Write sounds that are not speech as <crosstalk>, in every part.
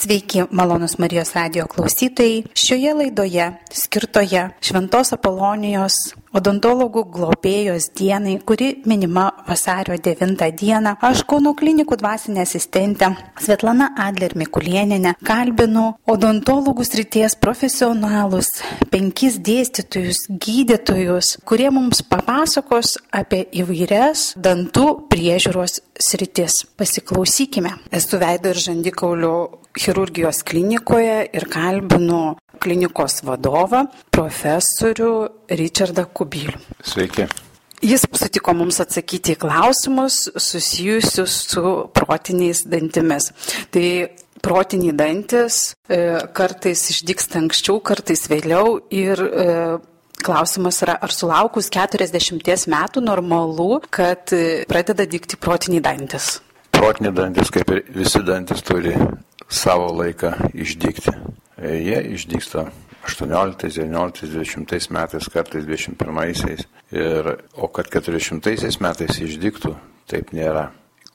Sveiki, malonus Marijos radio klausytojai. Šioje laidoje skirtoje Šventos Apolonijos odontologų globėjos dienai, kuri minima vasario 9 dieną, aš Kauno klinikų dvasinė asistentė Svetlana Adler Mikulieninė kalbinu odontologų srities profesionalus, penkis dėstytojus, gydytojus, kurie mums papasakos apie įvairias dantų priežiūros sritis. Pasiklausykime. Esu veido ir žandikaulių chirurgijos klinikoje ir kalbinu klinikos vadovą, profesorių Richardą Kubilių. Sveiki. Jis sutiko mums atsakyti į klausimus susijusius su protiniais dantimis. Tai protiniai dantis e, kartais išdyksta anksčiau, kartais vėliau ir e, Klausimas yra, ar sulaukus 40 metų normalu, kad e, pradeda dykti protiniai dantis? Protiniai dantis, kaip ir visi dantis, turi savo laiką išdygti. Jie išdygsta 18, 19, 20 metais, kartais 21-aisiais. Ir, o kad 400 metais išdygtų, taip nėra.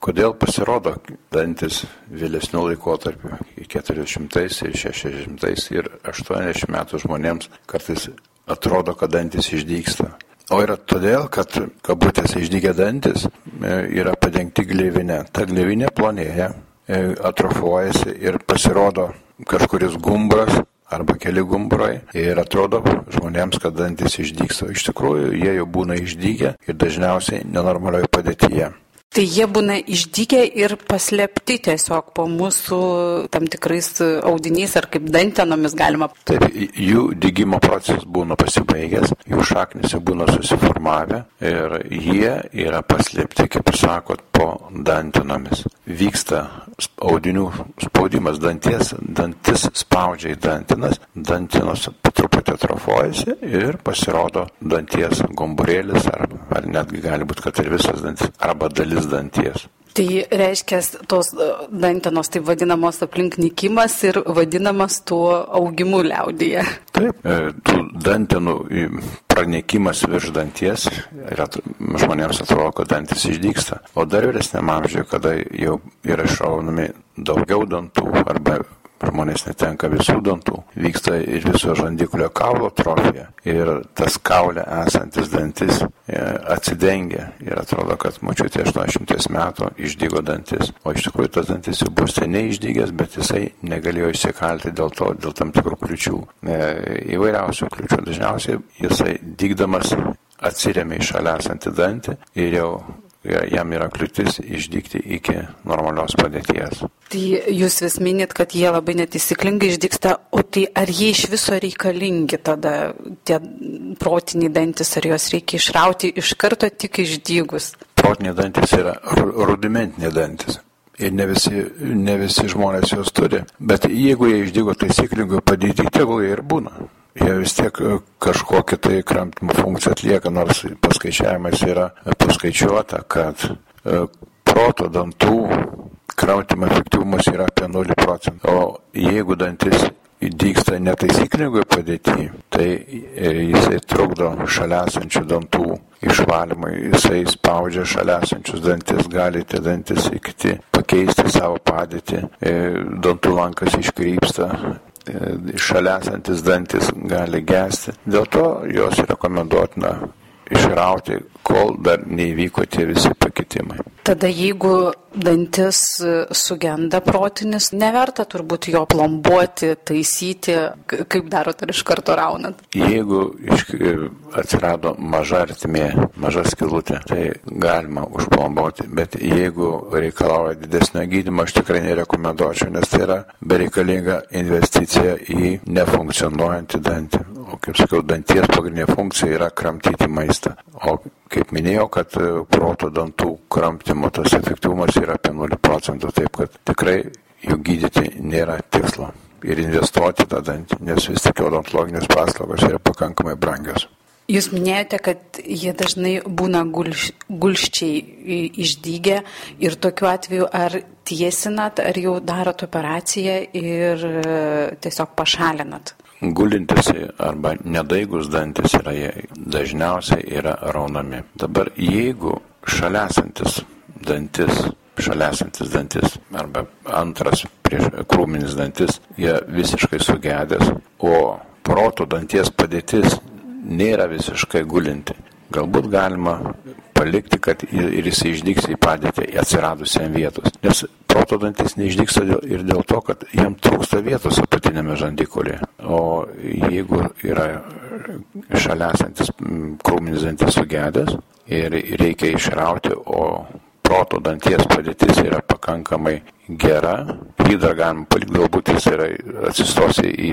Kodėl pasirodo dantis vėlesnių laikotarpių, į 400 ir 600 ir 80 metų žmonėms kartais atrodo, kad dantis išdygsta. O yra todėl, kad kabutėse išdygę dantis e, yra padengti gleivinė. Ta gleivinė plonėja, E, atrofuojasi ir pasirodo kažkuris gumbras arba keli gumbrai ir atrodo žmonėms, kad dantis išdyksta. Iš tikrųjų, jie jau būna išdygę ir dažniausiai nenormalioje padėtyje. Tai jie būna išdygę ir paslėpti tiesiog po mūsų tam tikrais audiniais ar kaip dantenomis galima. Taip, jų dygimo procesas būna pasibaigęs, jų šaknis jau būna susiformavę ir jie yra paslėpti, kaip ir sakot, po dantenomis. Vyksta audinių spaudimas danties, dantis spaudžia į dantinas, dantinos truputį atrofuojasi ir pasirodo danties gomburėlis, ar, ar netgi gali būti, kad ir visas dantis, arba dalis danties. Tai reiškia, tos e, dantenos taip vadinamos aplink nikimas ir vadinamas tuo augimu liaudyje. Taip, e, tų dantenų pranekimas virš danties yra, žmonėms atrodo, kad dantis išdyksta. O dar vyresnėm amžiuje, kada jau yra išraunami daugiau dantų arba žmonės netenka visų dantų, vyksta ir viso žandiklio kaulo atrofija. Ir tas kaulė esantis dantis e, atsidengia. Ir atrodo, kad mačiutė 80 metų išdygo dantis, o iš tikrųjų tas dantis jau buvo seniai išdygęs, bet jisai negalėjo įsikalti dėl to, dėl tam tikrų kliučių, e, įvairiausių kliučių. Dažniausiai jisai dygdamas atsiriamė į šalia esantį dantį ir jau jam yra kliūtis išdygti iki normalios padėties. Tai jūs vis minit, kad jie labai netisiklingai išdyksta, o tai ar jie iš viso reikalingi tada, tie protiniai dantis, ar juos reikia išrauti iš karto tik išdygus? Protiniai dantis yra rudimentiniai dantis. Ir ne visi, ne visi žmonės juos turi. Bet jeigu jie išdygo taisyklingai padėti, tegul jie ir būna jie vis tiek e, kažkokią tai kramtymo funkciją atlieka, nors paskaičiavimais yra paskaičiuota, kad e, proto dantų kramtymo efektyvumas yra apie 0 procentų. O jeigu dantis įdyksta netaisyklingoje padėtyje, tai e, jisai trukdo šalia esančių dantų išvalymui, jisai spaudžia šalia esančius dantis, gali tie dantis įkti, pakeisti savo padėtį, dantų lankas iškrypsta, šalia esantis dantis gali gesti. Dėl to jos rekomenduotina išrauti, kol dar neįvyko tie visi pakitimai. Tada jeigu dantis sugenda protinis, neverta turbūt jo plombuoti, taisyti, kaip darot ar iš karto raunat. Jeigu iš, atsirado maža artimė, maža skilutė, tai galima užplombuoti, bet jeigu reikalauja didesnio gydymo, aš tikrai nerekomenduočiau, nes tai yra bereikalinga investicija į nefunkcionuojantį dantį. O kaip sakiau, danties pagrindinė funkcija yra kramtyti maistą. O kaip minėjau, kad proto dantų kramtymo tas efektyvumas yra apie 0 procentų, taip kad tikrai jų gydyti nėra tikslo. Ir investuoti tada, nes vis tik odontologinės paslaugos yra pakankamai brangios. Jūs minėjote, kad jie dažnai būna gulš, gulščiai išdygę ir tokiu atveju ar tiesinat, ar jau darot operaciją ir e, tiesiog pašalinat? Gulintis arba nedaigus dantis yra, dažniausiai yra raunami. Dabar jeigu šalia esantis dantis, šalia esantis dantis arba antras prieš krūminis dantis, jie visiškai sugedęs, o proto danties padėtis nėra visiškai gulinti. Galbūt galima palikti, kad ir jis išdyks į padėtį atsiradusiam vietos. Nes proto dantis neišdyksta ir dėl to, kad jam trūksta vietos apatinėme žandikulėje. O jeigu yra šalia esantis krūminis dantis sugedęs ir reikia išrauti, o proto danties padėtis yra pakankamai gera, jį dar galima palikti, galbūt jis yra atsistosi į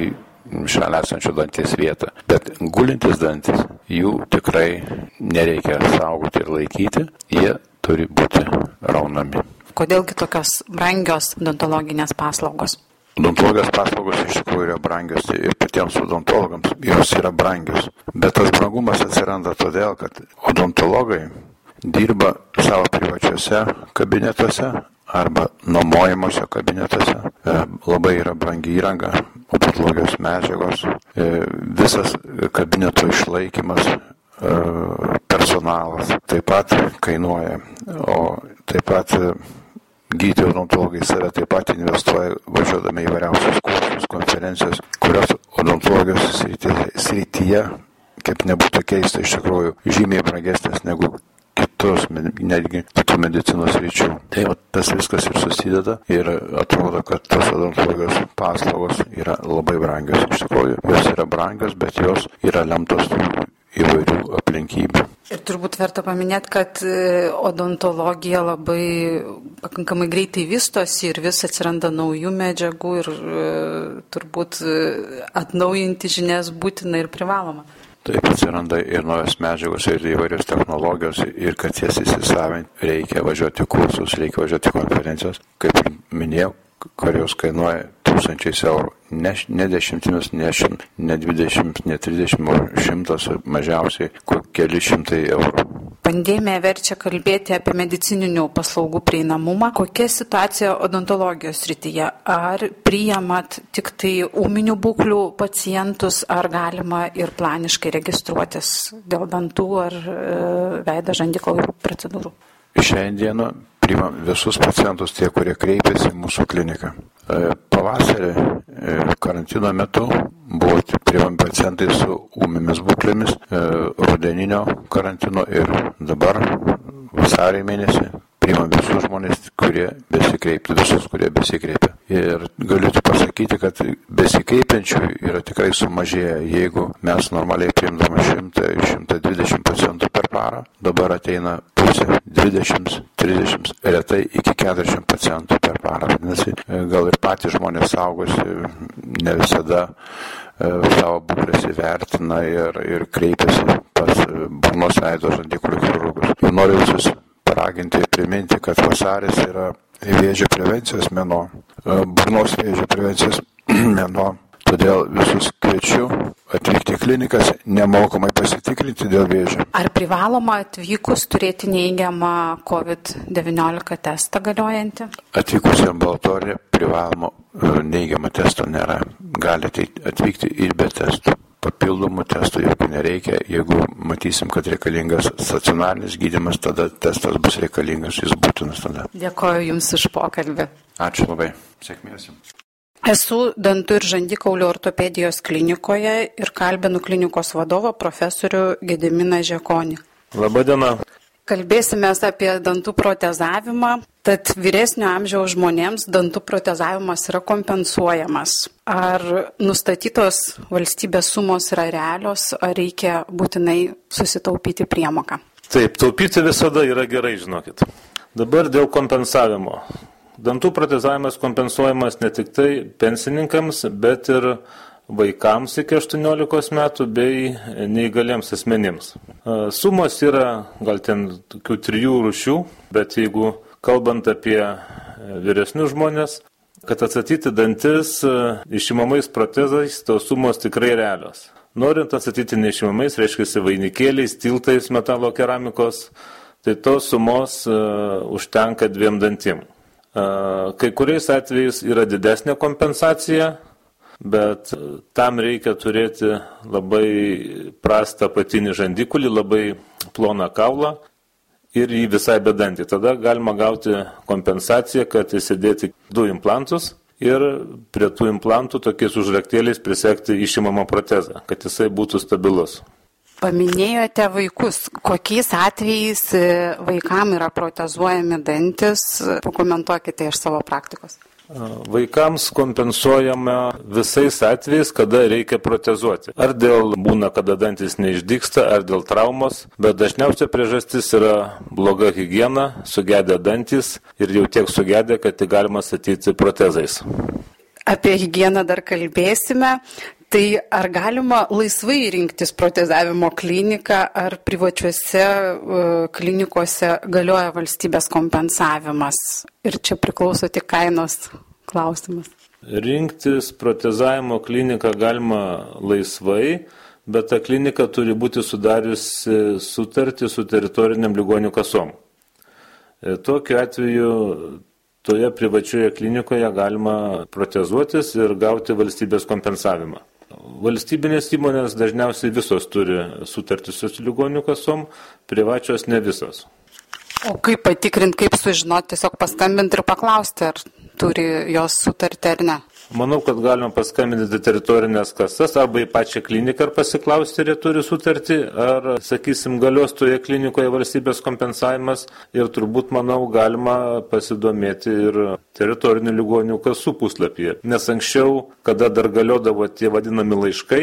šalia esančio danties vietą. Bet gulintis dantis, jų tikrai nereikia saugoti ir laikyti, jie turi būti raunami. Kodėlgi tokios brangios odontologinės paslaugos? Odontologijos paslaugos iš tikrųjų yra brangios ir patiems odontologams jos yra brangios. Bet tas brangumas atsiranda todėl, kad odontologai dirba savo privačiuose kabinetuose arba nuomojimuose kabinetuose. E, labai yra brangi įranga, odontologijos medžiagos, e, visas kabineto išlaikymas, e, personalas taip pat kainuoja, o taip pat gydytojai odontologai save taip pat investuoja važiuodami į vairiausius kursus, konferencijas, kurios odontologijos srityje, srityje kaip nebūtų keista, iš tikrųjų žymiai brangesnės negu kitus, netgi kitų medicinos ryčių. Tai va, tas viskas ir susideda ir atrodo, kad tos odontologijos paslaugos yra labai brangios. Iš tikrųjų, jos yra brangios, bet jos yra lemtos įvairių aplinkybių. Ir turbūt verta paminėti, kad e, odontologija labai pakankamai greitai vystosi ir vis atsiranda naujų medžiagų ir e, turbūt e, atnaujinti žinias būtina ir privaloma. Taip atsiranda ir naujos medžiagos, ir įvairios technologijos, ir kad jas įsisavinti, reikia važiuoti kursus, reikia važiuoti konferencijas. Kaip minėjau, kurios kainuoja tūkstančiais eurų. Ne, ne dešimtimis, ne, šimt, ne dvidešimt, ne trisdešimt, o šimtas mažiausiai keli šimtai eurų. Pandemija verčia kalbėti apie medicininių paslaugų prieinamumą. Kokia situacija odontologijos rytyje? Ar priimat tik tai ūminių būklių pacientus, ar galima ir planiškai registruotis dėl dantų ar e, veido žandikaulių procedūrų? Šiandieną priimam visus pacientus, tie, kurie kreipiasi į mūsų kliniką. E, pavasarį e, karantino metu buvo priimami pacientai su ūmimis būklėmis, e, rudeninio karantino ir dabar vasarį mėnesį priimam visus žmonės, kurie besikreipia, visus, kurie besikreipia. Ir galiu pasakyti, kad besikreipiančių yra tikrai sumažėję. Jeigu mes normaliai priimdame 100-120 pacientų per parą, dabar ateina pusė, 20, 30, retai iki 40 pacientų per parą. Vadinasi, gal ir patys žmonės saugosi, ne visada e, savo būklės įvertina ir, ir kreipiasi pas burnos veido žandiklių chirurgus. Ir noriu visus paraginti ir priminti, kad vasaris yra vėžio prevencijos mėno, e, burnos vėžio prevencijos <clears throat> mėno. Todėl visus kviečiu atvykti į klinikas, nemokamai pasitikrinti dėl vėžio. Ar privaloma atvykus turėti neįgiamą COVID-19 testą galiojantį? Atvykus į ambulatoriją privaloma e, neįgiamą testo nėra. Galite atvykti ir be testų papildomų testų jokių nereikia. Jeigu matysim, kad reikalingas stacionarinis gydimas, tada testas bus reikalingas, jis būtinas tada. Dėkoju Jums už pokalbį. Ačiū labai. Sėkmės Jums. Esu dantų ir žandikaulio ortopedijos klinikoje ir kalbinu klinikos vadovą profesorių Gediminą Žekonį. Labadiena. Kalbėsime apie dantų protezavimą. Tad vyresnio amžiaus žmonėms dantų protezavimas yra kompensuojamas. Ar nustatytos valstybės sumos yra realios, ar reikia būtinai susitaupyti priemoką? Taip, taupyti visada yra gerai, žinokit. Dabar dėl kompensavimo. Dantų protezavimas kompensuojamas ne tik tai pensininkams, bet ir vaikams iki 18 metų bei neįgaliems asmenims. Sumos yra gal ten tokių trijų rušių, bet jeigu kalbant apie vyresnius žmonės, kad atstatyti dantis išimamais protezais, tos sumos tikrai realios. Norint atstatyti neišimamais, reiškia vainikėliais, tiltais metalo keramikos, tai tos sumos uh, užtenka dviem dantim. Uh, kai kuriais atvejais yra didesnė kompensacija, bet tam reikia turėti labai prastą patinį žandikulį, labai ploną kaulą ir jį visai bedantį. Tada galima gauti kompensaciją, kad įsidėti du implantus ir prie tų implantų tokiais užraktėliais prisekti išimamą protezą, kad jisai būtų stabilus. Paminėjote vaikus. Kokiais atvejais e, vaikam yra protezuojami dantis? Pakomentuokite iš savo praktikos. Vaikams kompensuojama visais atvejais, kada reikia protezuoti. Ar dėl būna, kada dantis neišdyksta, ar dėl traumos, bet dažniausia priežastis yra bloga hygiena, sugedę dantis ir jau tiek sugedę, kad tik galima statyti protezais. Apie higieną dar kalbėsime. Tai ar galima laisvai rinktis protezavimo kliniką, ar privačiuose uh, klinikose galioja valstybės kompensavimas? Ir čia priklauso tik kainos klausimas. Rinktis protezavimo kliniką galima laisvai, bet ta klinika turi būti sudariusi sutartį su teritoriniam ligonių kasom. E, tokiu atveju toje privačioje klinikoje galima protezuotis ir gauti valstybės kompensavimą. Valstybinės įmonės dažniausiai visos turi sutartį su ligonių kasom, privačios ne visos. O kaip patikrinti, kaip sužinoti, tiesiog paskambinti ir paklausti, ar turi jos sutartį ar ne? Manau, kad galima paskambinti teritorinės kasas arba į pačią kliniką ir pasiklausti, ar jie turi sutartį, ar, sakysim, galios toje klinikoje valstybės kompensavimas ir turbūt, manau, galima pasidomėti ir teritorinių ligonių kasų puslapyje. Nes anksčiau, kada dar galiodavo tie vadinami laiškai,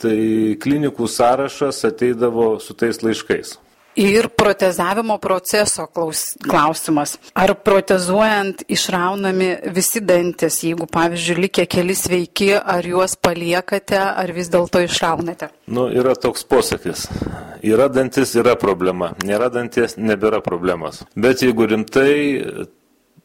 tai klinikų sąrašas ateidavo su tais laiškais. Ir protezavimo proceso klausimas. Ar protezuojant išraunami visi dantis, jeigu, pavyzdžiui, likę keli sveiki, ar juos paliekate, ar vis dėlto išraunate? Nu, yra toks posakis. Yra dantis, yra problema. Nėra danties, nebėra problemas. Bet jeigu rimtai,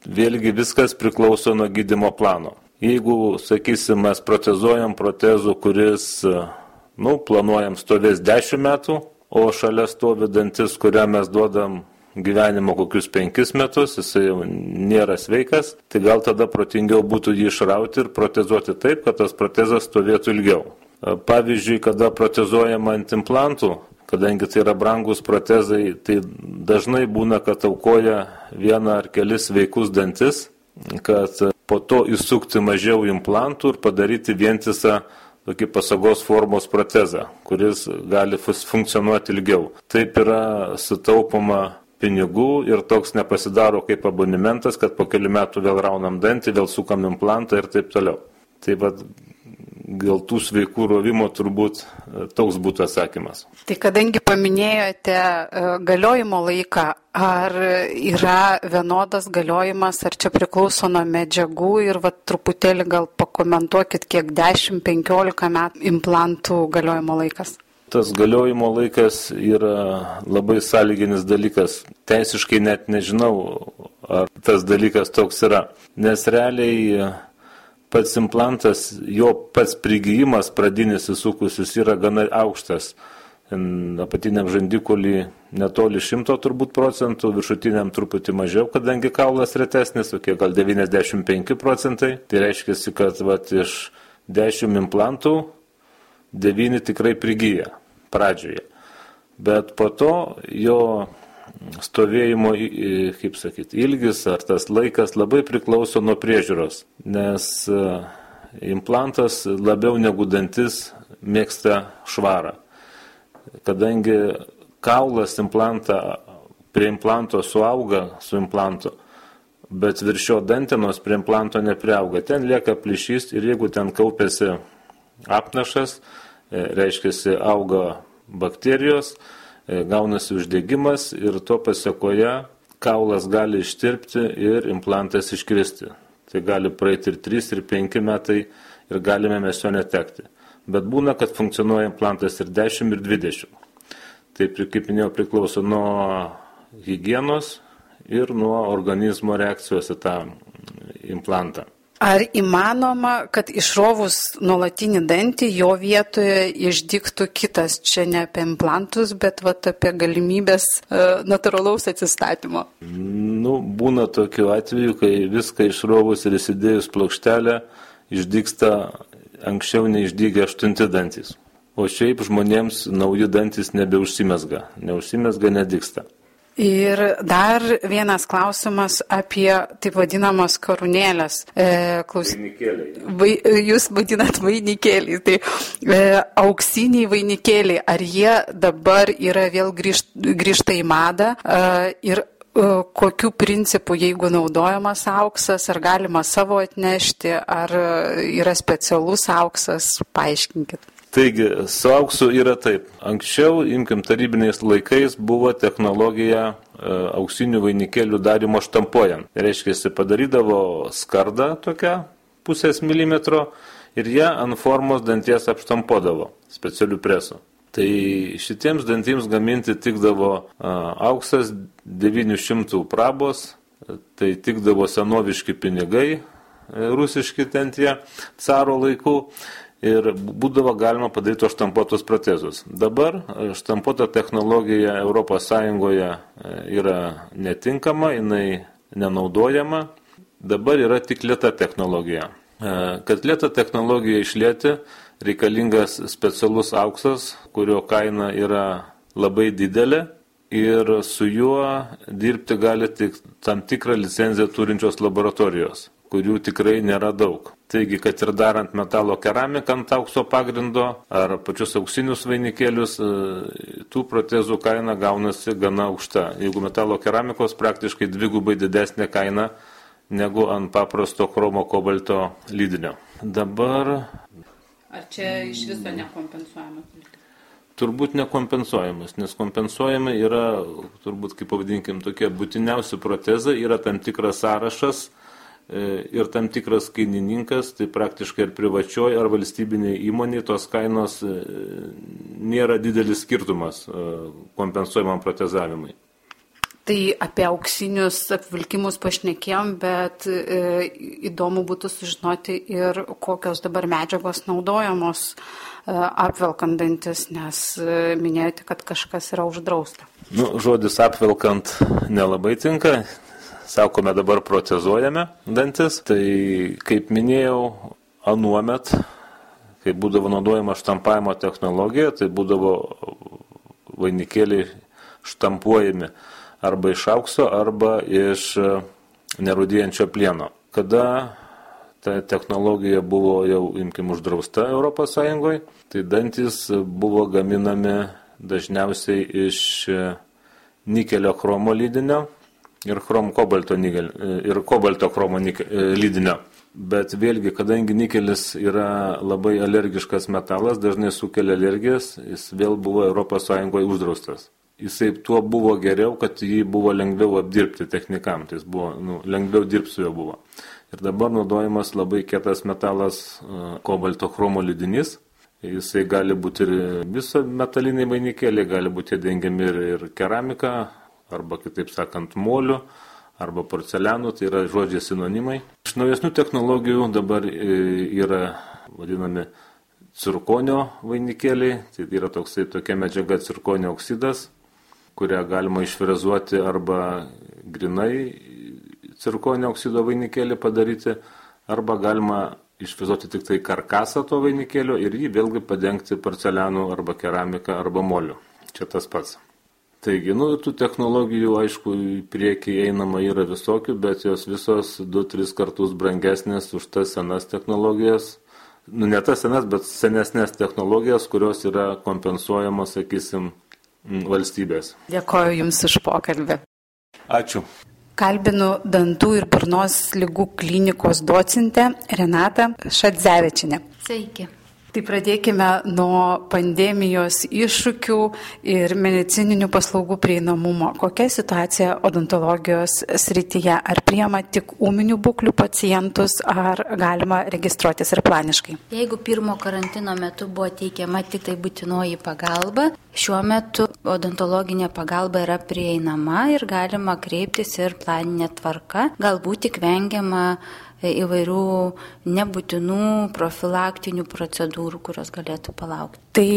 vėlgi viskas priklauso nuo gydimo plano. Jeigu, sakysim, mes protezuojam protezų, kuris, nu, planuojam stovės 10 metų, o šalia stovi dantis, kuriam mes duodam gyvenimo kokius penkis metus, jisai jau nėra sveikas, tai gal tada protingiau būtų jį išrauti ir protezuoti taip, kad tas protezas stovėtų ilgiau. Pavyzdžiui, kada protezuojama ant implantų, kadangi tai yra brangus protezai, tai dažnai būna, kad aukoja vieną ar kelis sveikus dantis, kad po to įsukti mažiau implantų ir padaryti vientisą tokį pasagos formos protezą, kuris gali funkcionuoti ilgiau. Taip yra sutaupoma pinigų ir toks nepasidaro kaip abonementas, kad po kelių metų vėl raunam dantį, vėl sukam implantą ir taip toliau. Tai vad dėl tų sveikų rovimo turbūt e, toks būtų atsakymas. Tai kadangi paminėjote e, galiojimo laiką, ar yra vienodas galiojimas, ar čia priklauso nuo medžiagų ir va, truputėlį gal pakomentuokit, kiek 10-15 metų implantų galiojimo laikas? Tas galiojimo laikas yra labai sąlyginis dalykas. Teisiškai net nežinau, ar tas dalykas toks yra. Nes realiai pats implantas, jo pats prigijimas pradinis įsukusius yra gana aukštas. Apatiniam žandikulį netoli 100 turbūt procentų, viršutiniam truputį mažiau, kadangi kaulas retesnis, tokie gal 95 procentai. Tai reiškia, kad vat, iš 10 implantų 9 tikrai prigyja pradžioje. Bet po to jo stovėjimo, kaip sakyti, ilgis ar tas laikas labai priklauso nuo priežiūros, nes e, implantas labiau negu dantis mėgsta švarą. Kadangi kaulas implantą, prie implanto suauga su implantu, bet viršio dantenos prie implanto nepriauga. Ten lieka plyšys ir jeigu ten kaupėsi apnašas, e, reiškia, auga bakterijos, gaunasi uždegimas ir to pasiekoje kaulas gali ištirpti ir implantas iškristi. Tai gali praeiti ir 3, ir 5 metai ir galime mes jo netekti. Bet būna, kad funkcionuoja implantas ir 10, ir 20. Tai, kaip minėjau, priklauso nuo hygienos ir nuo organizmo reakcijos į tą implantą. Ar įmanoma, kad išrovus nuolatinį dantį jo vietoje išdiktų kitas, čia ne apie implantus, bet vat, apie galimybės e, natūralaus atsistatymo? Nu, būna tokiu atveju, kai viską išrovus ir įsidėjus plokštelę, išdyksta anksčiau neišdygę aštunti dantis. O šiaip žmonėms nauji dantis nebeužsimesga, neužsimesga, nediksta. Ir dar vienas klausimas apie taip vadinamas karūnėlės. E, klaus... Vainikėliai. Vai, jūs vadinat vainikėliai. Tai e, auksiniai vainikėliai, ar jie dabar yra vėl grįžt, grįžta į madą e, ir e, kokiu principu, jeigu naudojamas auksas, ar galima savo atnešti, ar yra specialus auksas, paaiškinkit. Taigi, su auksu yra taip. Anksčiau, imkim, tarybiniais laikais buvo technologija e, auksinių vainikėlių darimo štampuojant. Tai reiškia, jis padarydavo skardą tokią pusės milimetro ir ją ant formos danties apštampuodavo specialių presų. Tai šitiems dantims gaminti tikdavo a, auksas 900 prabos, tai tikdavo senoviški pinigai, e, rusiški ten tie caro laikų ir būdavo galima padaryti štampuotus protezus. Dabar štampuota technologija ES e, yra netinkama, jinai nenaudojama, dabar yra tik lieta technologija. E, kad lieta technologija išlėti, reikalingas specialus auksas, kurio kaina yra labai didelė ir su juo dirbti gali tik tam tikrą licenciją turinčios laboratorijos kurių tikrai nėra daug. Taigi, kad ir darant metalo keramiką ant aukso pagrindo ar pačius auksinius vainikėlius, e, tų protezų kaina gaunasi gana aukšta. Jeigu metalo keramikos praktiškai dvigubai didesnė kaina negu ant paprasto chromo kobalto lydinio. Dabar. Ar čia iš viso nekompensuojamas? Turbūt nekompensuojamas, nes kompensuojami yra, turbūt kaip pavadinkim, tokie būtiniausi protezai, yra tam tikras sąrašas, ir tam tikras kainininkas, tai praktiškai ir privačioji ar valstybinė įmonė, tos kainos e, nėra didelis skirtumas e, kompensuojamam protezavimui. Tai apie auksinius apvilkimus pašnekėjom, bet e, įdomu būtų sužinoti ir kokios dabar medžiagos naudojamos e, apvelkant dantis, nes e, minėjote, kad kažkas yra uždrausta. Nu, žodis apvelkant nelabai tinka, sakome dabar protezuojame dantis, tai kaip minėjau, anuomet, kai būdavo naudojama štampavimo technologija, tai būdavo vainikėliai štampuojami arba iš aukso, arba iš nerudėjančio plieno. Kada ta technologija buvo jau, imkim, uždrausta ES, tai dantis buvo gaminami dažniausiai iš nikelio chromo lydinio ir chrom kobalto nikel, ir kobalto chromo nikel, lydinio. Bet vėlgi, kadangi nikelis yra labai alergiškas metalas, dažnai sukelia alergijas, jis vėl buvo ES uždraustas. Jisai tuo buvo geriau, kad jį buvo lengviau apdirbti technikam, tai jis buvo, nu, lengviau dirbti su juo buvo. Ir dabar naudojamas labai kietas metalas kobalto chromo lydinys. Jisai gali būti ir viso metaliniai vainikėliai, gali būti dengiami ir, ir keramika, arba kitaip sakant moliu, arba porcelianu, tai yra žodžiai sinonimai. Iš naujesnių technologijų dabar e, yra vadinami cirkonio vainikėliai, tai yra toksai tokia medžiaga cirkonio oksidas, kurią galima išfrezuoti arba grinai cirkonio oksido vainikėlį padaryti, arba galima išfrezuoti tik tai karkasą to vainikėlio ir jį vėlgi padengti porcelianu arba keramika arba moliu. Čia tas pats. Taigi, nu, tų technologijų, aišku, į priekį einama yra visokių, bet jos visos 2-3 kartus brangesnės už tas senas technologijas. Nu, ne tas senas, bet senesnės technologijas, kurios yra kompensuojamos, sakysim, valstybės. Dėkoju Jums už pokalbį. Ačiū. Kalbinu dantų ir burnos lygų klinikos docentę Renatą Šadzevičinę. Sveiki. Tai pradėkime nuo pandemijos iššūkių ir medicininių paslaugų prieinamumo. Kokia situacija odontologijos srityje? Ar priema tik ūminių būklių pacientus, ar galima registruotis ir planiškai? Jeigu pirmo karantino metu buvo teikiama tik tai būtinoji pagalba, šiuo metu odontologinė pagalba yra prieinama ir galima kreiptis ir planinė tvarka. Galbūt tik vengiama įvairių nebūtinų profilaktinių procedūrų, kurios galėtų palaukti. Tai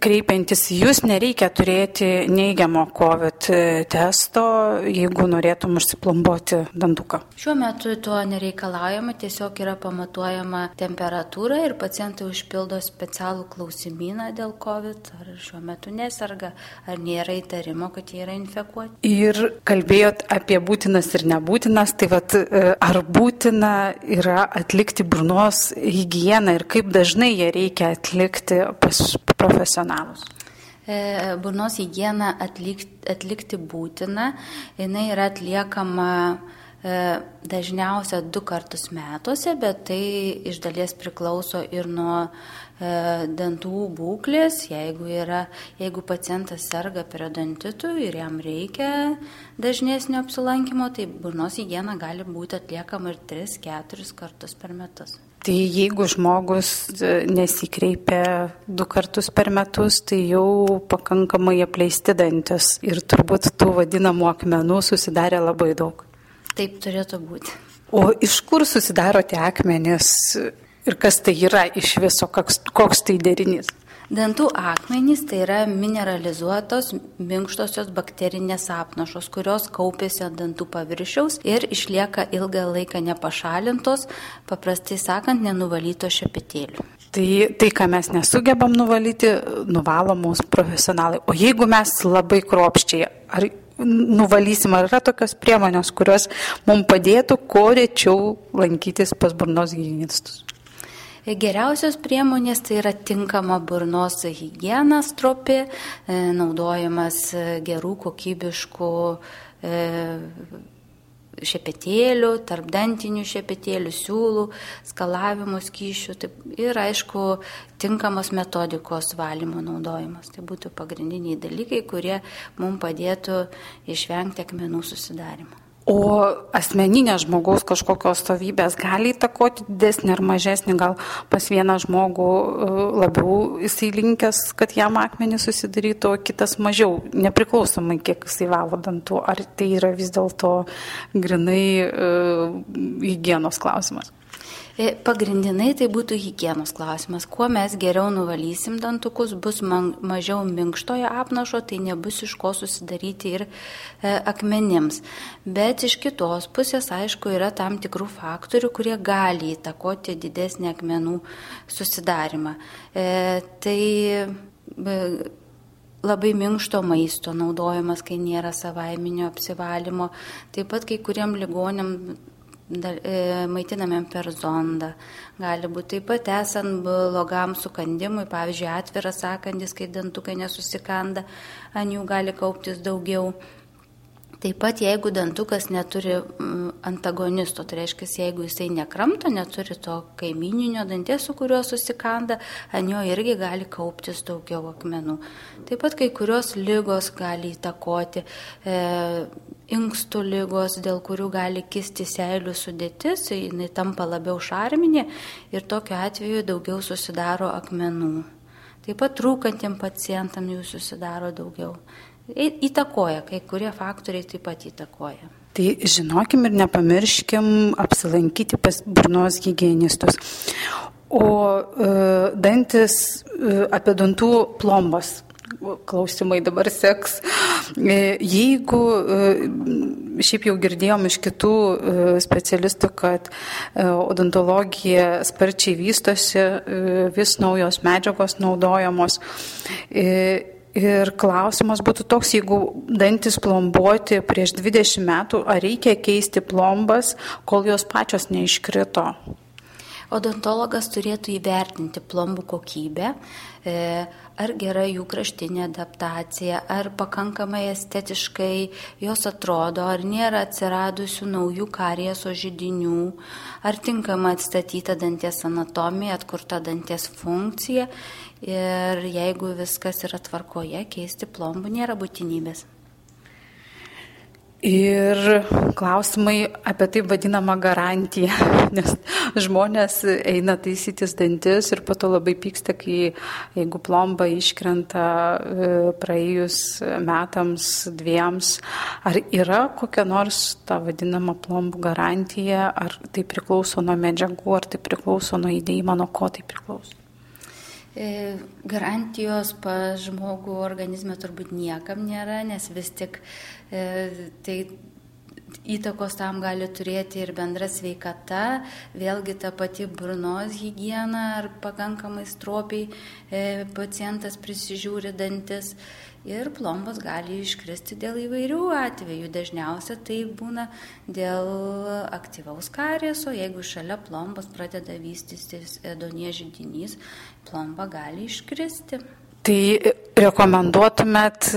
kreipiantis jūs nereikia turėti neigiamo COVID testo, jeigu norėtum užsiplombuoti dantuką. Šiuo metu to nereikalaujama, tiesiog yra pamatuojama temperatūra ir pacientai užpildo specialų klausimyną dėl COVID, ar šiuo metu nesarga, ar nėra įtarimo, kad jie yra infekuoti. Ir kalbėjot apie būtinas ir nebūtinas, tai vad, e, ar būtina yra atlikti burnos higieną ir kaip dažnai ją reikia atlikti pas profesionalus? E, burnos higieną atlikti, atlikti būtina. Jis yra atliekama dažniausia du kartus metuose, bet tai iš dalies priklauso ir nuo e, dantų būklės. Jeigu, yra, jeigu pacientas serga periodontitu ir jam reikia dažnesnio apsilankimo, tai burnos higiena gali būti atliekama ir 3-4 kartus per metus. Tai jeigu žmogus e, nesikreipia du kartus per metus, tai jau pakankamai apleisti dantis ir turbūt tų vadinamų akmenų susidarė labai daug. Taip turėtų būti. O iš kur susidaro tie akmenys ir kas tai yra iš viso, koks, koks tai derinys? Dantų akmenys tai yra mineralizuotos minkštosios bakterinės apnašos, kurios kaupėsi ant dantų paviršiaus ir išlieka ilgą laiką nepašalintos, paprastai sakant, nenuvalyto šepetėlių. Tai, tai, ką mes nesugebam nuvalyti, nuvalo mūsų profesionalai. O jeigu mes labai kropščiai, ar nuvalysim, ar yra tokios priemonės, kurios mums padėtų kuo rečiau lankytis pas burnos hygienistus? Geriausios priemonės tai yra tinkama burnos hygiena stropi, e, naudojimas e, gerų kokybiškų e, šepetėlių, tarp dantinių šepetėlių, siūlų, skalavimo skyšių taip, ir aišku tinkamos metodikos valymo naudojimas. Tai būtų pagrindiniai dalykai, kurie mums padėtų išvengti akmenų susidarimo. O asmeninės žmogaus kažkokios stovybės gali įtakoti didesnį ar mažesnį, gal pas vieną žmogų e, labiau jisai linkęs, kad jam akmenį susidarytų, o kitas mažiau, nepriklausomai kiek jisai valo dantų. Ar tai yra vis dėlto grinai uh, hygienos klausimas? E, pagrindinai tai būtų hygienos klausimas. Kuo mes geriau nuvalysim dantukus, bus man, mažiau minkštojo apnašo, tai nebus iš ko susidaryti ir e, akmenims. Bet iš kitos pusės, aišku, yra tam tikrų faktorių, kurie gali įtakoti didesnį akmenų susidarimą. E, tai e, labai minkšto maisto naudojimas, kai nėra savaiminio apsivalymo. Taip pat kai kuriam ligonėm E, maitinamėm per zondą. Gali būti taip pat esant blogam sukandimui, pavyzdžiui, atviras sakandis, kai dantukai nesusikanda, ant jų gali kauptis daugiau. Taip pat jeigu dantukas neturi antagonisto, tai reiškia, jeigu jisai nekramto, neturi to kaimininio danties, su kuriuo susikanda, ant jo irgi gali kauptis daugiau akmenų. Taip pat kai kurios lygos gali įtakoti. E, inkstų lygos, dėl kurių gali kisti seilių sudėtis, jinai tampa labiau šarminė ir tokiu atveju daugiau susidaro akmenų. Taip pat trūkantiem pacientam jų susidaro daugiau. Įtakoja, kai kurie faktoriai taip pat įtakoja. Tai žinokim ir nepamirškim apsilankyti pas burnos hygienistus. O e, dantis e, apie dantų plombas klausimai dabar seks. E, jeigu, e, šiaip jau girdėjom iš kitų e, specialistų, kad odontologija sparčiai vystosi, vis naujos medžiagos naudojamos. Ir klausimas būtų toks, jeigu dantis plombuoti prieš 20 metų, ar reikia keisti plombas, kol jos pačios neiškrito? Odontologas turėtų įvertinti plombų kokybę, ar gera jų kraštinė adaptacija, ar pakankamai estetiškai jos atrodo, ar nėra atsiradusių naujų karieso žydinių, ar tinkama atstatyta danties anatomija, atkurta danties funkcija ir jeigu viskas yra tvarkoje, keisti plombų nėra būtinybės. Ir klausimai apie tai vadinamą garantiją, <laughs> nes žmonės eina taisytis dantis ir po to labai pyksta, kai jeigu plomba iškrenta e, praėjus metams, dviems. Ar yra kokia nors ta vadinama plombų garantija, ar tai priklauso nuo medžiagų, ar tai priklauso nuo įdėjimo, nuo ko tai priklauso? E, garantijos pas žmogų organizme turbūt niekam nėra, nes vis tik tai įtakos tam gali turėti ir bendra sveikata, vėlgi ta pati burnos hygiena ar pakankamai stropiai e, pacientas prisižiūri dantis ir plombos gali iškristi dėl įvairių atvejų. Dažniausia tai būna dėl aktyvaus karieso, jeigu šalia plombos pradeda vystytis ėdonė žydinys, plomba gali iškristi. Tai rekomenduotumėt,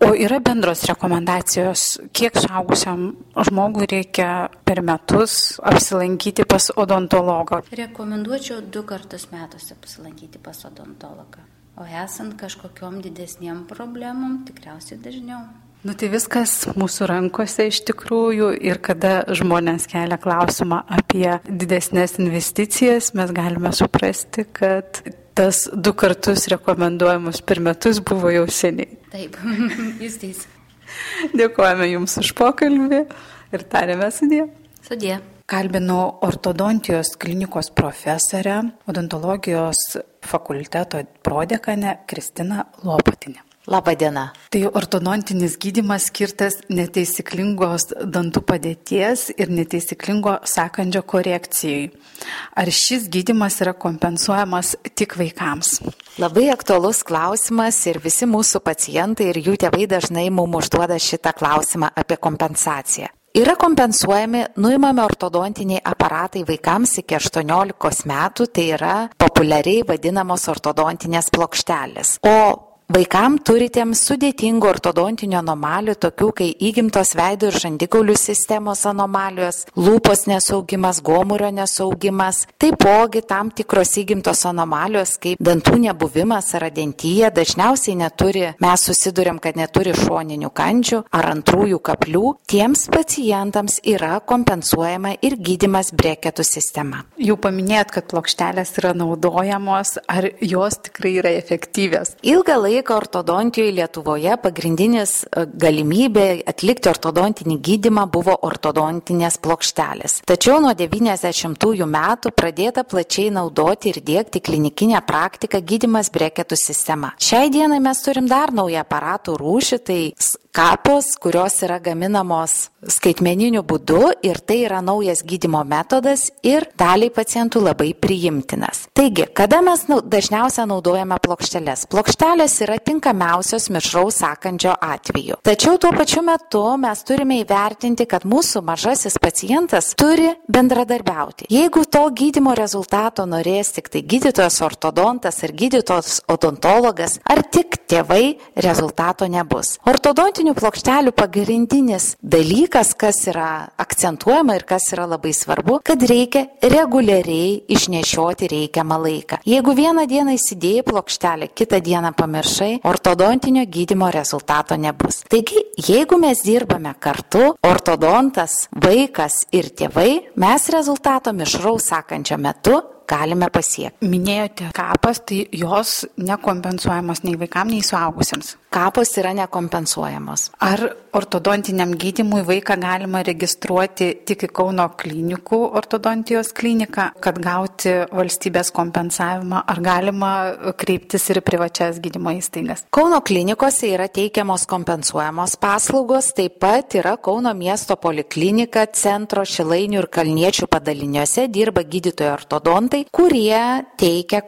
o yra bendros rekomendacijos, kiek suaugusiam žmogui reikia per metus apsilankyti pas odontologą? Rekomenduočiau du kartus metuose apsilankyti pas odontologą. O esant kažkokiam didesniam problemam, tikriausiai dažniau. Nu tai viskas mūsų rankose iš tikrųjų ir kada žmonės kelia klausimą apie didesnės investicijas, mes galime suprasti, kad tas du kartus rekomenduojamus per metus buvo jau seniai. Taip, <laughs> jūs teisė. Dėkojame Jums už pokalbį ir tarėme sudė. Sudė. Kalbinau ortodontijos klinikos profesorę, odontologijos fakulteto prodekanę Kristiną Lopatinę. Labadiena. Tai ortodontinis gydimas skirtas neteisinglingos dantų padėties ir neteisinglingo sakandžio korekcijai. Ar šis gydimas yra kompensuojamas tik vaikams? Labai aktuolus klausimas ir visi mūsų pacientai ir jų tėvai dažnai mums užduoda šitą klausimą apie kompensaciją. Yra kompensuojami nuimami ortodontiniai aparatai vaikams iki 18 metų, tai yra populiariai vadinamos ortodontinės plokštelės. O Vaikam turintiems sudėtingų ortodontinių anomalijų, tokių kaip įgimtos veido ir žandikaulių sistemos anomalijos, lūpos nesaugimas, gomurio nesaugimas, taipogi tam tikros įgimtos anomalijos kaip dantų nebuvimas ar adentyje dažniausiai neturi, mes susidurėm, kad neturi šoninių kandžių ar antrųjų kaplių, tiems pacientams yra kompensuojama ir gydimas breketų sistema. Jau paminėt, kad plokštelės yra naudojamos, ar jos tikrai yra efektyvios? Ilgą laiką laiką ortodontijoje Lietuvoje pagrindinis e, galimybė atlikti ortodontinį gydimą buvo ortodontinės plokštelės. Tačiau nuo 90-ųjų metų pradėta plačiai naudoti ir dėkti klinikinę praktiką gydimas breketų sistema. Šiai dienai mes turim dar naują aparatų rūšį, tai kapos, kurios yra gaminamos skaitmeniniu būdu ir tai yra naujas gydimo metodas ir daliai pacientų labai priimtinas. Taigi, kada mes dažniausiai naudojame plokšteles? Plokštelės yra tinkamiausios mišraus sakandžio atveju. Tačiau tuo pačiu metu mes turime įvertinti, kad mūsų mažasis pacientas turi bendradarbiauti. Jeigu to gydimo rezultato norės tik tai gydytojas ortodontas ar gydytojas odontologas, ar tik tėvai, rezultato nebus. Ortodonti magnetinių plokštelių pagrindinis dalykas, kas yra akcentuojama ir kas yra labai svarbu, kad reikia reguliariai išnešioti reikiamą laiką. Jeigu vieną dieną įsidėjai plokštelę, kitą dieną pamiršai, ortodontinio gydimo rezultato nebus. Taigi, jeigu mes dirbame kartu, ortodontas, vaikas ir tėvai, mes rezultato mišraus sakančio metu galime pasiekti. Minėjote kapas, tai jos nekompensuojamos nei vaikams, nei suaugusiems. Kapos yra nekompensuojamos. Ar ortodontiniam gydimui vaiką galima registruoti tik į Kauno klinikų ortodontijos kliniką, kad gauti valstybės kompensavimą, ar galima kreiptis ir privačias gydymo įstaigas? Kauno klinikose yra teikiamos kompensuojamos paslaugos, taip pat yra Kauno miesto poliklinika, centro Šilainių ir Kalniečių padaliniuose dirba gydytojai ortodontai, kurie teikia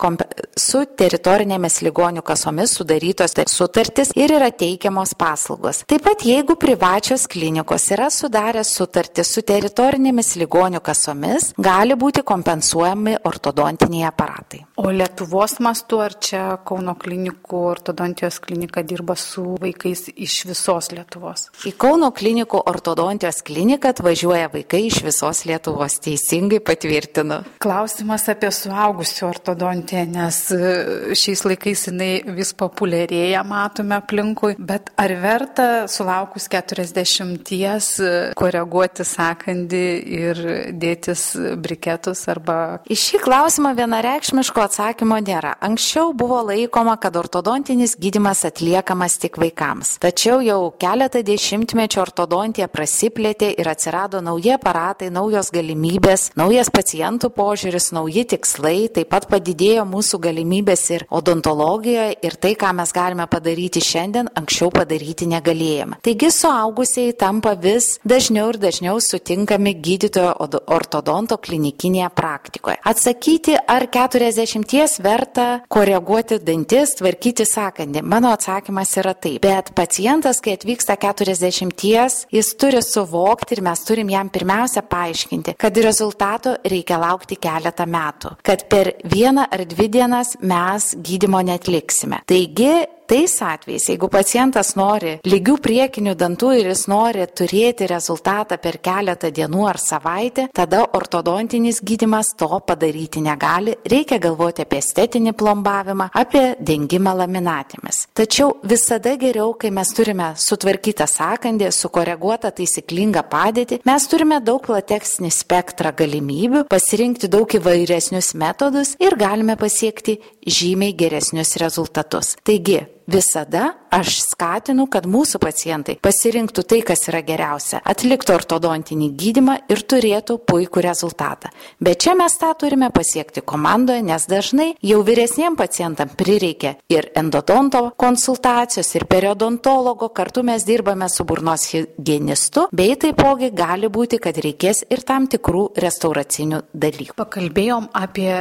su teritorinėmis ligonių kasomis sudarytos sutartis ir yra teikiamos paslaugos. Taip pat jeigu privačios klinikos yra sudarę sutartį su teritorinėmis ligonių kasomis, gali būti kompensuojami ortodontiniai aparatai. O Lietuvos mastu ar čia Kauno klinikų ortodontijos klinika dirba su vaikais iš visos Lietuvos? Į Kauno klinikų ortodontijos kliniką atvažiuoja vaikai iš visos Lietuvos, teisingai patvirtinu. Klausimas apie suaugusių ortodontiją, nes šiais laikais jinai vis populiarėja, matome aplinkui, bet ar verta sulaukus 40 e, koreguoti sakandį ir dėtis briketus arba... Į šį klausimą vienareikšmiško atsakymo nėra. Anksčiau buvo laikoma, kad ortodontinis gydimas atliekamas tik vaikams. Tačiau jau keletą dešimtmečių ortodontija prasiplėtė ir atsirado nauji aparatai, naujos galimybės, naujas pacientų požiūris, nauji tikslai, taip pat padidėjo mūsų galimybės ir odontologijoje ir tai, ką mes galime padaryti šiandien, anksčiau padaryti negalėjome. Taigi suaugusiai tampa vis dažniau ir dažniau sutinkami gydytojo ortodonto klinikinėje praktikoje. Atsakyti, ar 40 verta koreguoti dantis, tvarkyti sakandį. Mano atsakymas yra taip. Bet pacientas, kai atvyksta 40, jis turi suvokti ir mes turim jam pirmiausia paaiškinti, kad rezultato reikia laukti keletą metų, kad per vieną ar dvi dienas mes gydimo netliksime. Taigi tais atvejais, jeigu pacientas nori lygių priekinių dantų ir jis nori turėti rezultatą per keletą dienų ar savaitę, tada ortodontinis gydimas to padaryti negali, reikia galvoti apie estetinį plombavimą, apie dengimą laminatėmis. Tačiau visada geriau, kai mes turime sutvarkytą sakandį, sukoreguotą taisyklingą padėtį, mes turime daug platesnį spektrą galimybių, pasirinkti daug įvairesnius metodus ir galime pasiekti žymiai geresnius rezultatus. Taigi, visada aš skatinu, kad mūsų pacientai pasirinktų tai, kas yra geriausia, atliktų ortodontinį gydimą ir turėtų puikų rezultatą. Bet čia mes tą turime pasiekti komandoje, nes dažnai jau vyresniem pacientam prireikia ir endodonto konsultacijos, ir periodontologo, kartu mes dirbame su burnos higienistu, bei taipogi gali būti, kad reikės ir tam tikrų restauracinių dalykų. Pakalbėjom apie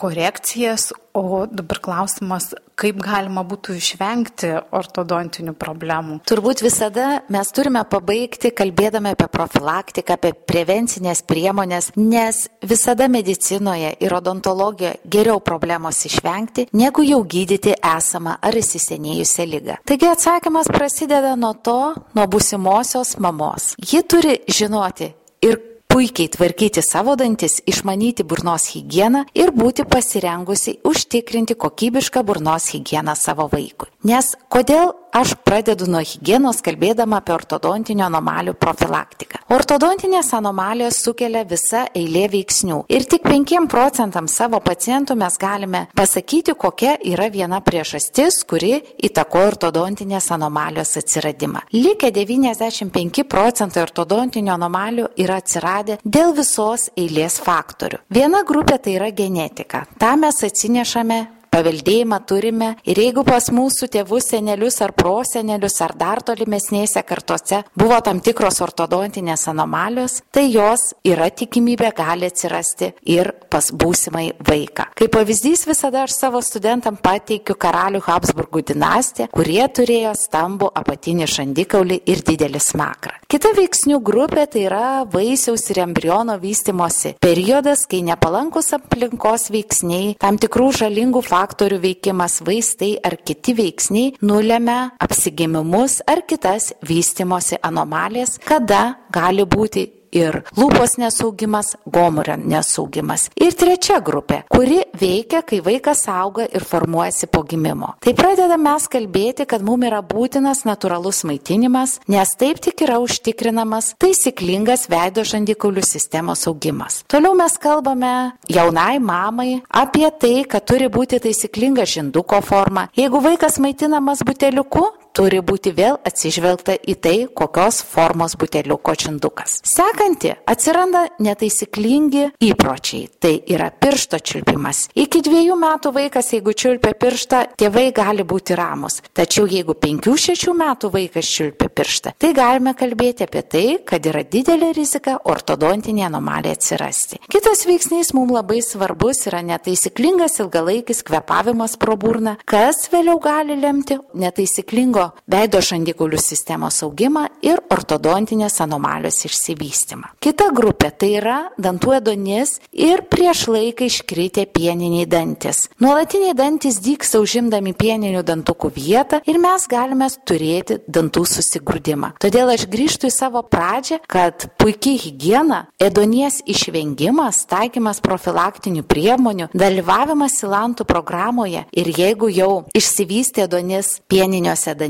korekcijas, o dabar klausimas, kaip galima būtų išvengti ortodontinių problemų. Turbūt visada mes turime pabaigti kalbėdami apie profilaktiką, apie prevencinės priemonės, nes visada medicinoje ir odontologijoje geriau problemos išvengti, negu jau gydyti esamą ar įsisenėjusią lygą. Taigi atsakymas prasideda nuo to, nuo busimosios mamos. Ji turi žinoti ir puikiai tvarkyti savo dantis, išmanyti burnos higieną ir būti pasirengusi užtikrinti kokybišką burnos higieną savo vaikui. Nes kodėl aš pradedu nuo hygienos kalbėdama apie ortodontinio anomalijų profilaktiką. Ortodontinės anomalijos sukelia visa eilė veiksnių ir tik 5 procentams savo pacientų mes galime pasakyti, kokia yra viena priežastis, kuri įtakoja ortodontinės anomalijos atsiradimą. Likę 95 procentai ortodontinio anomalijų yra atsiradę dėl visos eilės faktorių. Viena grupė tai yra genetika. Ta mes atsinešame paveldėjimą turime ir jeigu pas mūsų tėvus, senelius ar prosenelius ar dar tolimesnėse kartose buvo tam tikros ortodontinės anomalijos, tai jos yra tikimybė gali atsirasti ir pas būsimai vaiką. Kaip pavyzdys visada aš savo studentam pateikiu karalių Habsburgų dinastiją, kurie turėjo stambų apatinį šandikaulį ir didelį smakrą. Kita veiksnių grupė tai yra vaisiaus ir embriono vystimosi periodas, kai nepalankus aplinkos veiksniai, tam tikrų žalingų faktorių faktorių veikimas, vaistai ar kiti veiksniai nulėmia apsigimimus ar kitas vystimosi anomalijas, kada gali būti ir lūpos nesaugimas, gomurio nesaugimas. Ir trečia grupė, kuri veikia, kai vaikas auga ir formuojasi po gimimo. Tai pradedame mes kalbėti, kad mums yra būtinas natūralus maitinimas, nes taip tik yra užtikrinamas taisyklingas veido žandikaulių sistemos augimas. Toliau mes kalbame jaunai mamai apie tai, kad turi būti taisyklinga žinduko forma. Jeigu vaikas maitinamas buteliuku, turi būti vėl atsižvelgta į tai, kokios formos buteliuko čindukas. Sekanti atsiranda netaisyklingi įpročiai. Tai yra piršto čiulpimas. Iki dviejų metų vaikas, jeigu čiulpia pirštą, tėvai gali būti ramus. Tačiau jeigu penkių šešių metų vaikas čiulpia pirštą, tai galime kalbėti apie tai, kad yra didelė rizika ortodontinė anomalija atsirasti. Kitas veiksnys mums labai svarbus yra netaisyklingas ilgalaikis kvepavimas pro burną, kas vėliau gali lemti netaisyklingo reikšmingo veido žandikaulių sistemos augimą ir ortodontinės anomalijos išsivystymą. Kita grupė tai yra dantų edonis ir prieš laiką iškritę pieniniai dantis. Nuolatiniai dantis dyksta užimdami pieninių dantukų vietą ir mes galime turėti dantų susigrūdimą. Todėl aš grįžtu į savo pradžią, kad puikiai hygiena, edonies išvengimas, taikymas profilaktinių priemonių, dalyvavimas silantų programoje ir jeigu jau išsivystė edonis pieniniuose dantyse,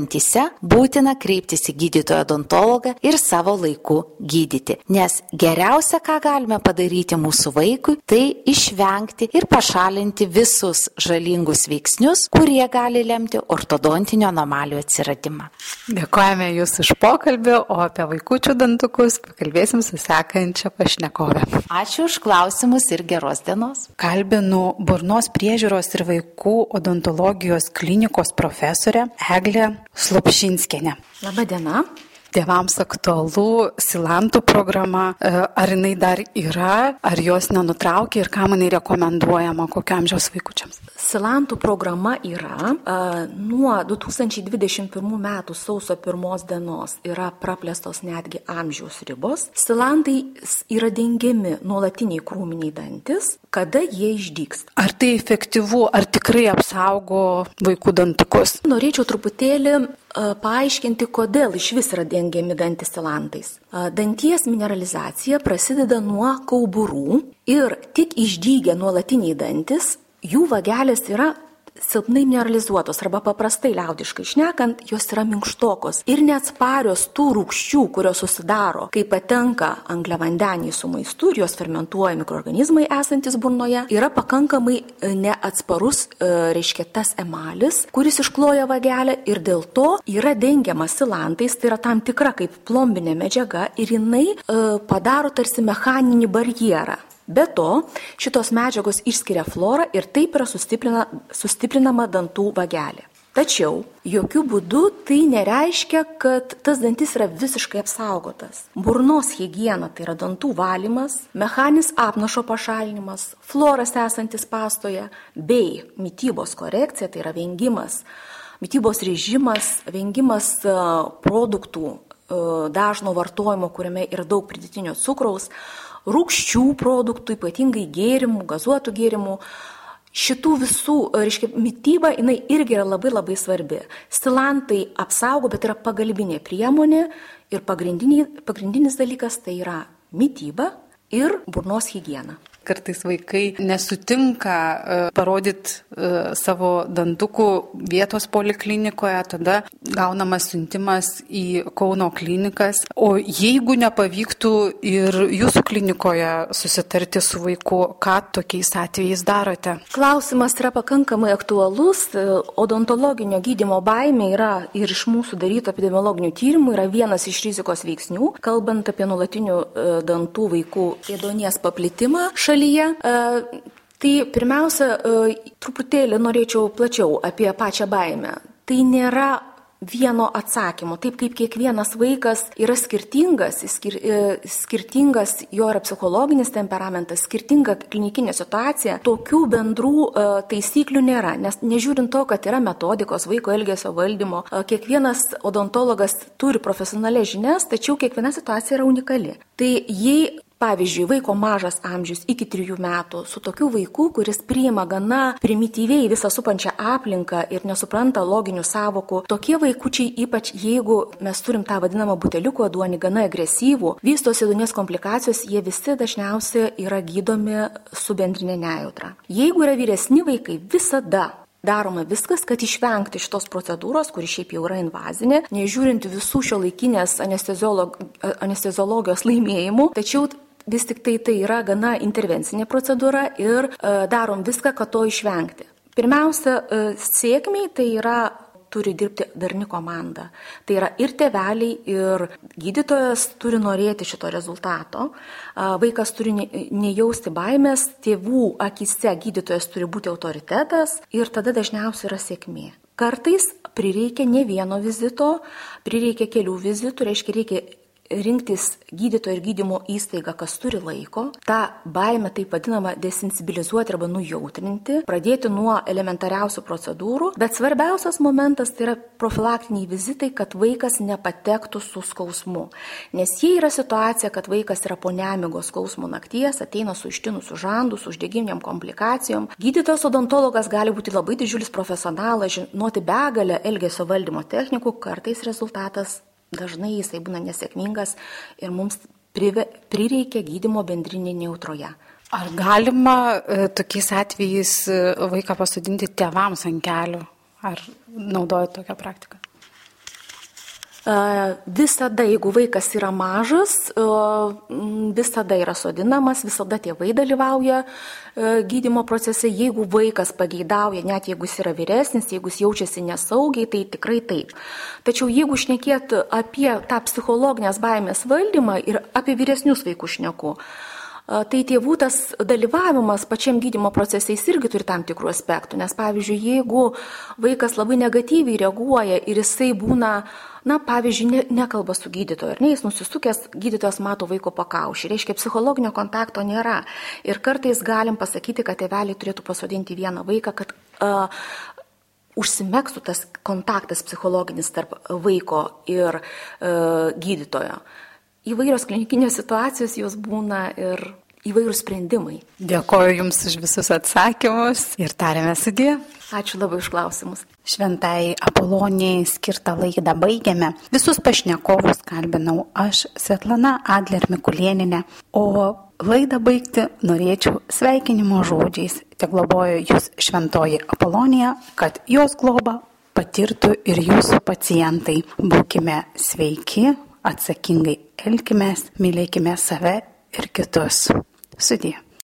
būtina kreiptis į gydytoją odontologą ir savo laiku gydyti. Nes geriausia, ką galime padaryti mūsų vaikui, tai išvengti ir pašalinti visus žalingus veiksnius, kurie gali lemti ortodontinio anomalijų atsiradimą. Dėkojame Jūs už pokalbį, o apie vaikučių dantukus pakalbėsim su sekančia pašnekovė. Ačiū už klausimus ir geros dienos. Kalbinu burnos priežiūros ir vaikų odontologijos klinikos profesorę Eglę Slopšinskienę. Labadiena. Tėvams aktualu silantų programa, e, ar jinai dar yra, ar jos nenutraukia ir kam jinai rekomenduojama kokio amžiaus vaikučiams. Silantų programa yra a, nuo 2021 metų sausio pirmos dienos yra praplėstos netgi amžiaus ribos. Silantai yra dengiami nuolatiniai krūminiai dantis, kada jie išdyksta. Ar tai efektyvu, ar tikrai apsaugo vaikų dantukus? Norėčiau truputėlį paaiškinti, kodėl iš vis yra dengiami dantis silantais. Danties mineralizacija prasideda nuo kauburų ir tik išdygę nuolatiniai dantis, jų vagelės yra silpnai mineralizuotos arba paprastai liaudiškai šnekant, jos yra minkštokos ir neatsparios tų rūkščių, kurios susidaro, kai patenka angliavandeniai su maistu ir jos fermentuoja mikroorganizmai esantis burnoje, yra pakankamai e, neatsparus, e, reiškia, tas emalis, kuris iškloja vagelę ir dėl to yra dengiamas silantais, tai yra tam tikra kaip plombinė medžiaga ir jinai e, padaro tarsi mechaninį barjerą Be to, šitos medžiagos išskiria florą ir taip yra sustiprina, sustiprinama dantų vagelė. Tačiau jokių būdų tai nereiškia, kad tas dantis yra visiškai apsaugotas. Burnos higiena tai yra dantų valymas, mechanis apnašo pašalinimas, floras esantis pastoje bei mytybos korekcija tai yra vengimas, mytybos režimas, vengimas e, produktų e, dažno vartojimo, kuriame yra daug pridėtinio cukraus, rūkščių produktų, ypatingai gėrimų, gazuotų gėrimų. Šitų visų, reiškia, mytyba, jinai irgi yra labai labai svarbi. Stilantai apsaugo, bet yra pagalbinė priemonė ir pagrindinis dalykas tai yra mytyba ir burnos higiena. Kartais vaikai nesutinka e, parodyti e, savo dantukų vietos poliklinikoje, tada gaunamas siuntimas į Kauno klinikas. O jeigu nepavyktų ir jūsų klinikoje susitarti su vaiku, ką tokiais atvejais darote? Klausimas yra pakankamai aktualus. E, odontologinio gydimo baimė yra ir iš mūsų daryto epidemiologinių tyrimų yra vienas iš rizikos veiksnių, kalbant apie nulatinių dantų vaikų ėdonies paplitimą šalyje. E, tai pirmiausia, e, truputėlį norėčiau plačiau apie pačią baimę. Tai nėra vieno atsakymo. Taip kaip kiekvienas vaikas yra skirtingas, skir, e, skirtingas jo yra psichologinis temperamentas, skirtinga klinikinė situacija, tokių bendrų taisyklių nėra. Nes nežiūrint to, kad yra metodikos vaiko elgesio valdymo, kiekvienas odontologas turi profesionalias žinias, tačiau kiekviena situacija yra unikali. Tai jei Pavyzdžiui, vaiko mažas amžius iki trijų metų su tokiu vaiku, kuris priima gana primityviai visą supančią aplinką ir nesupranta loginių savokų, tokie vaikučiai, ypač jeigu mes turim tą vadinamą buteliuko duonį gana agresyvų, vystosi dunės komplikacijos, jie visi dažniausiai yra gydomi su bendrinė nejautra. Jeigu yra vyresni vaikai, visada Daroma viskas, kad išvengti šitos procedūros, kuri šiaip jau yra invazinė, nežiūrint visų šio laikinės anesteziolog, anesteziologijos laimėjimų, tačiau vis tik tai tai yra gana intervencinė procedūra ir e, darom viską, kad to išvengti. Pirmiausia, e, sėkmiai tai yra turi dirbti darni komanda. Tai yra ir teveliai, ir gydytojas turi norėti šito rezultato. Vaikas turi nejausti baimės, tėvų akise gydytojas turi būti autoritetas ir tada dažniausiai yra sėkmė. Kartais prireikia ne vieno vizito, prireikia kelių vizitų, reiškia reikia rinktis gydytojo ir gydymo įstaigą, kas turi laiko, tą baimę taip vadinamą desensibilizuoti arba nujautrinti, pradėti nuo elementariausių procedūrų, bet svarbiausias momentas tai yra profilaktiniai vizitai, kad vaikas nepatektų su skausmu. Nes jei yra situacija, kad vaikas yra po nemigos skausmo nakties, ateina su ištinusiu žandu, su uždegiminiam komplikacijom, gydytojas odontologas gali būti labai didžiulis profesionalas, žinoti begalę elgesio valdymo technikų, kartais rezultatas dažnai jisai būna nesėkmingas ir mums prireikia gydimo bendrinė neutroje. Ar galima e, tokiais atvejais e, vaiką pasodinti tėvams ant kelių? Ar naudojate tokią praktiką? Visada, jeigu vaikas yra mažas, visada yra sodinamas, visada tėvai dalyvauja gydimo procese. Jeigu vaikas pageidauja, net jeigu jis yra vyresnis, jeigu jis jaučiasi nesaugiai, tai tikrai taip. Tačiau jeigu šnekėt apie tą psichologinės baimės valdymą ir apie vyresnius vaikus šneku, tai tėvų tas dalyvavimas pačiam gydymo procese jis irgi turi tam tikrų aspektų. Nes pavyzdžiui, jeigu vaikas labai negatyviai reaguoja ir jisai būna, na, pavyzdžiui, ne, nekalba su gydytoju, ar ne, jis nusisukęs, gydytojas mato vaiko pakaušį, reiškia, psichologinio kontakto nėra. Ir kartais galim pasakyti, kad tėveliai turėtų pasodinti vieną vaiką, kad uh, užsimėgstų tas kontaktas psichologinis tarp vaiko ir uh, gydytojo. Įvairios klinikinės situacijos jos būna ir įvairių sprendimai. Dėkoju Jums už visus atsakymus ir tarėme sudė. Ačiū labai už klausimus. Šventai Apolonijai skirtą laidą baigiame. Visus pašnekovus kalbinau aš, Svetlana Adler Mikulieninė, o laidą baigti norėčiau sveikinimo žodžiais. Te globoju Jūs šventoji Apolonija, kad jos globą patirtų ir Jūsų pacientai. Būkime sveiki, atsakingai elkime, mylėkime save ir kitus. 是滴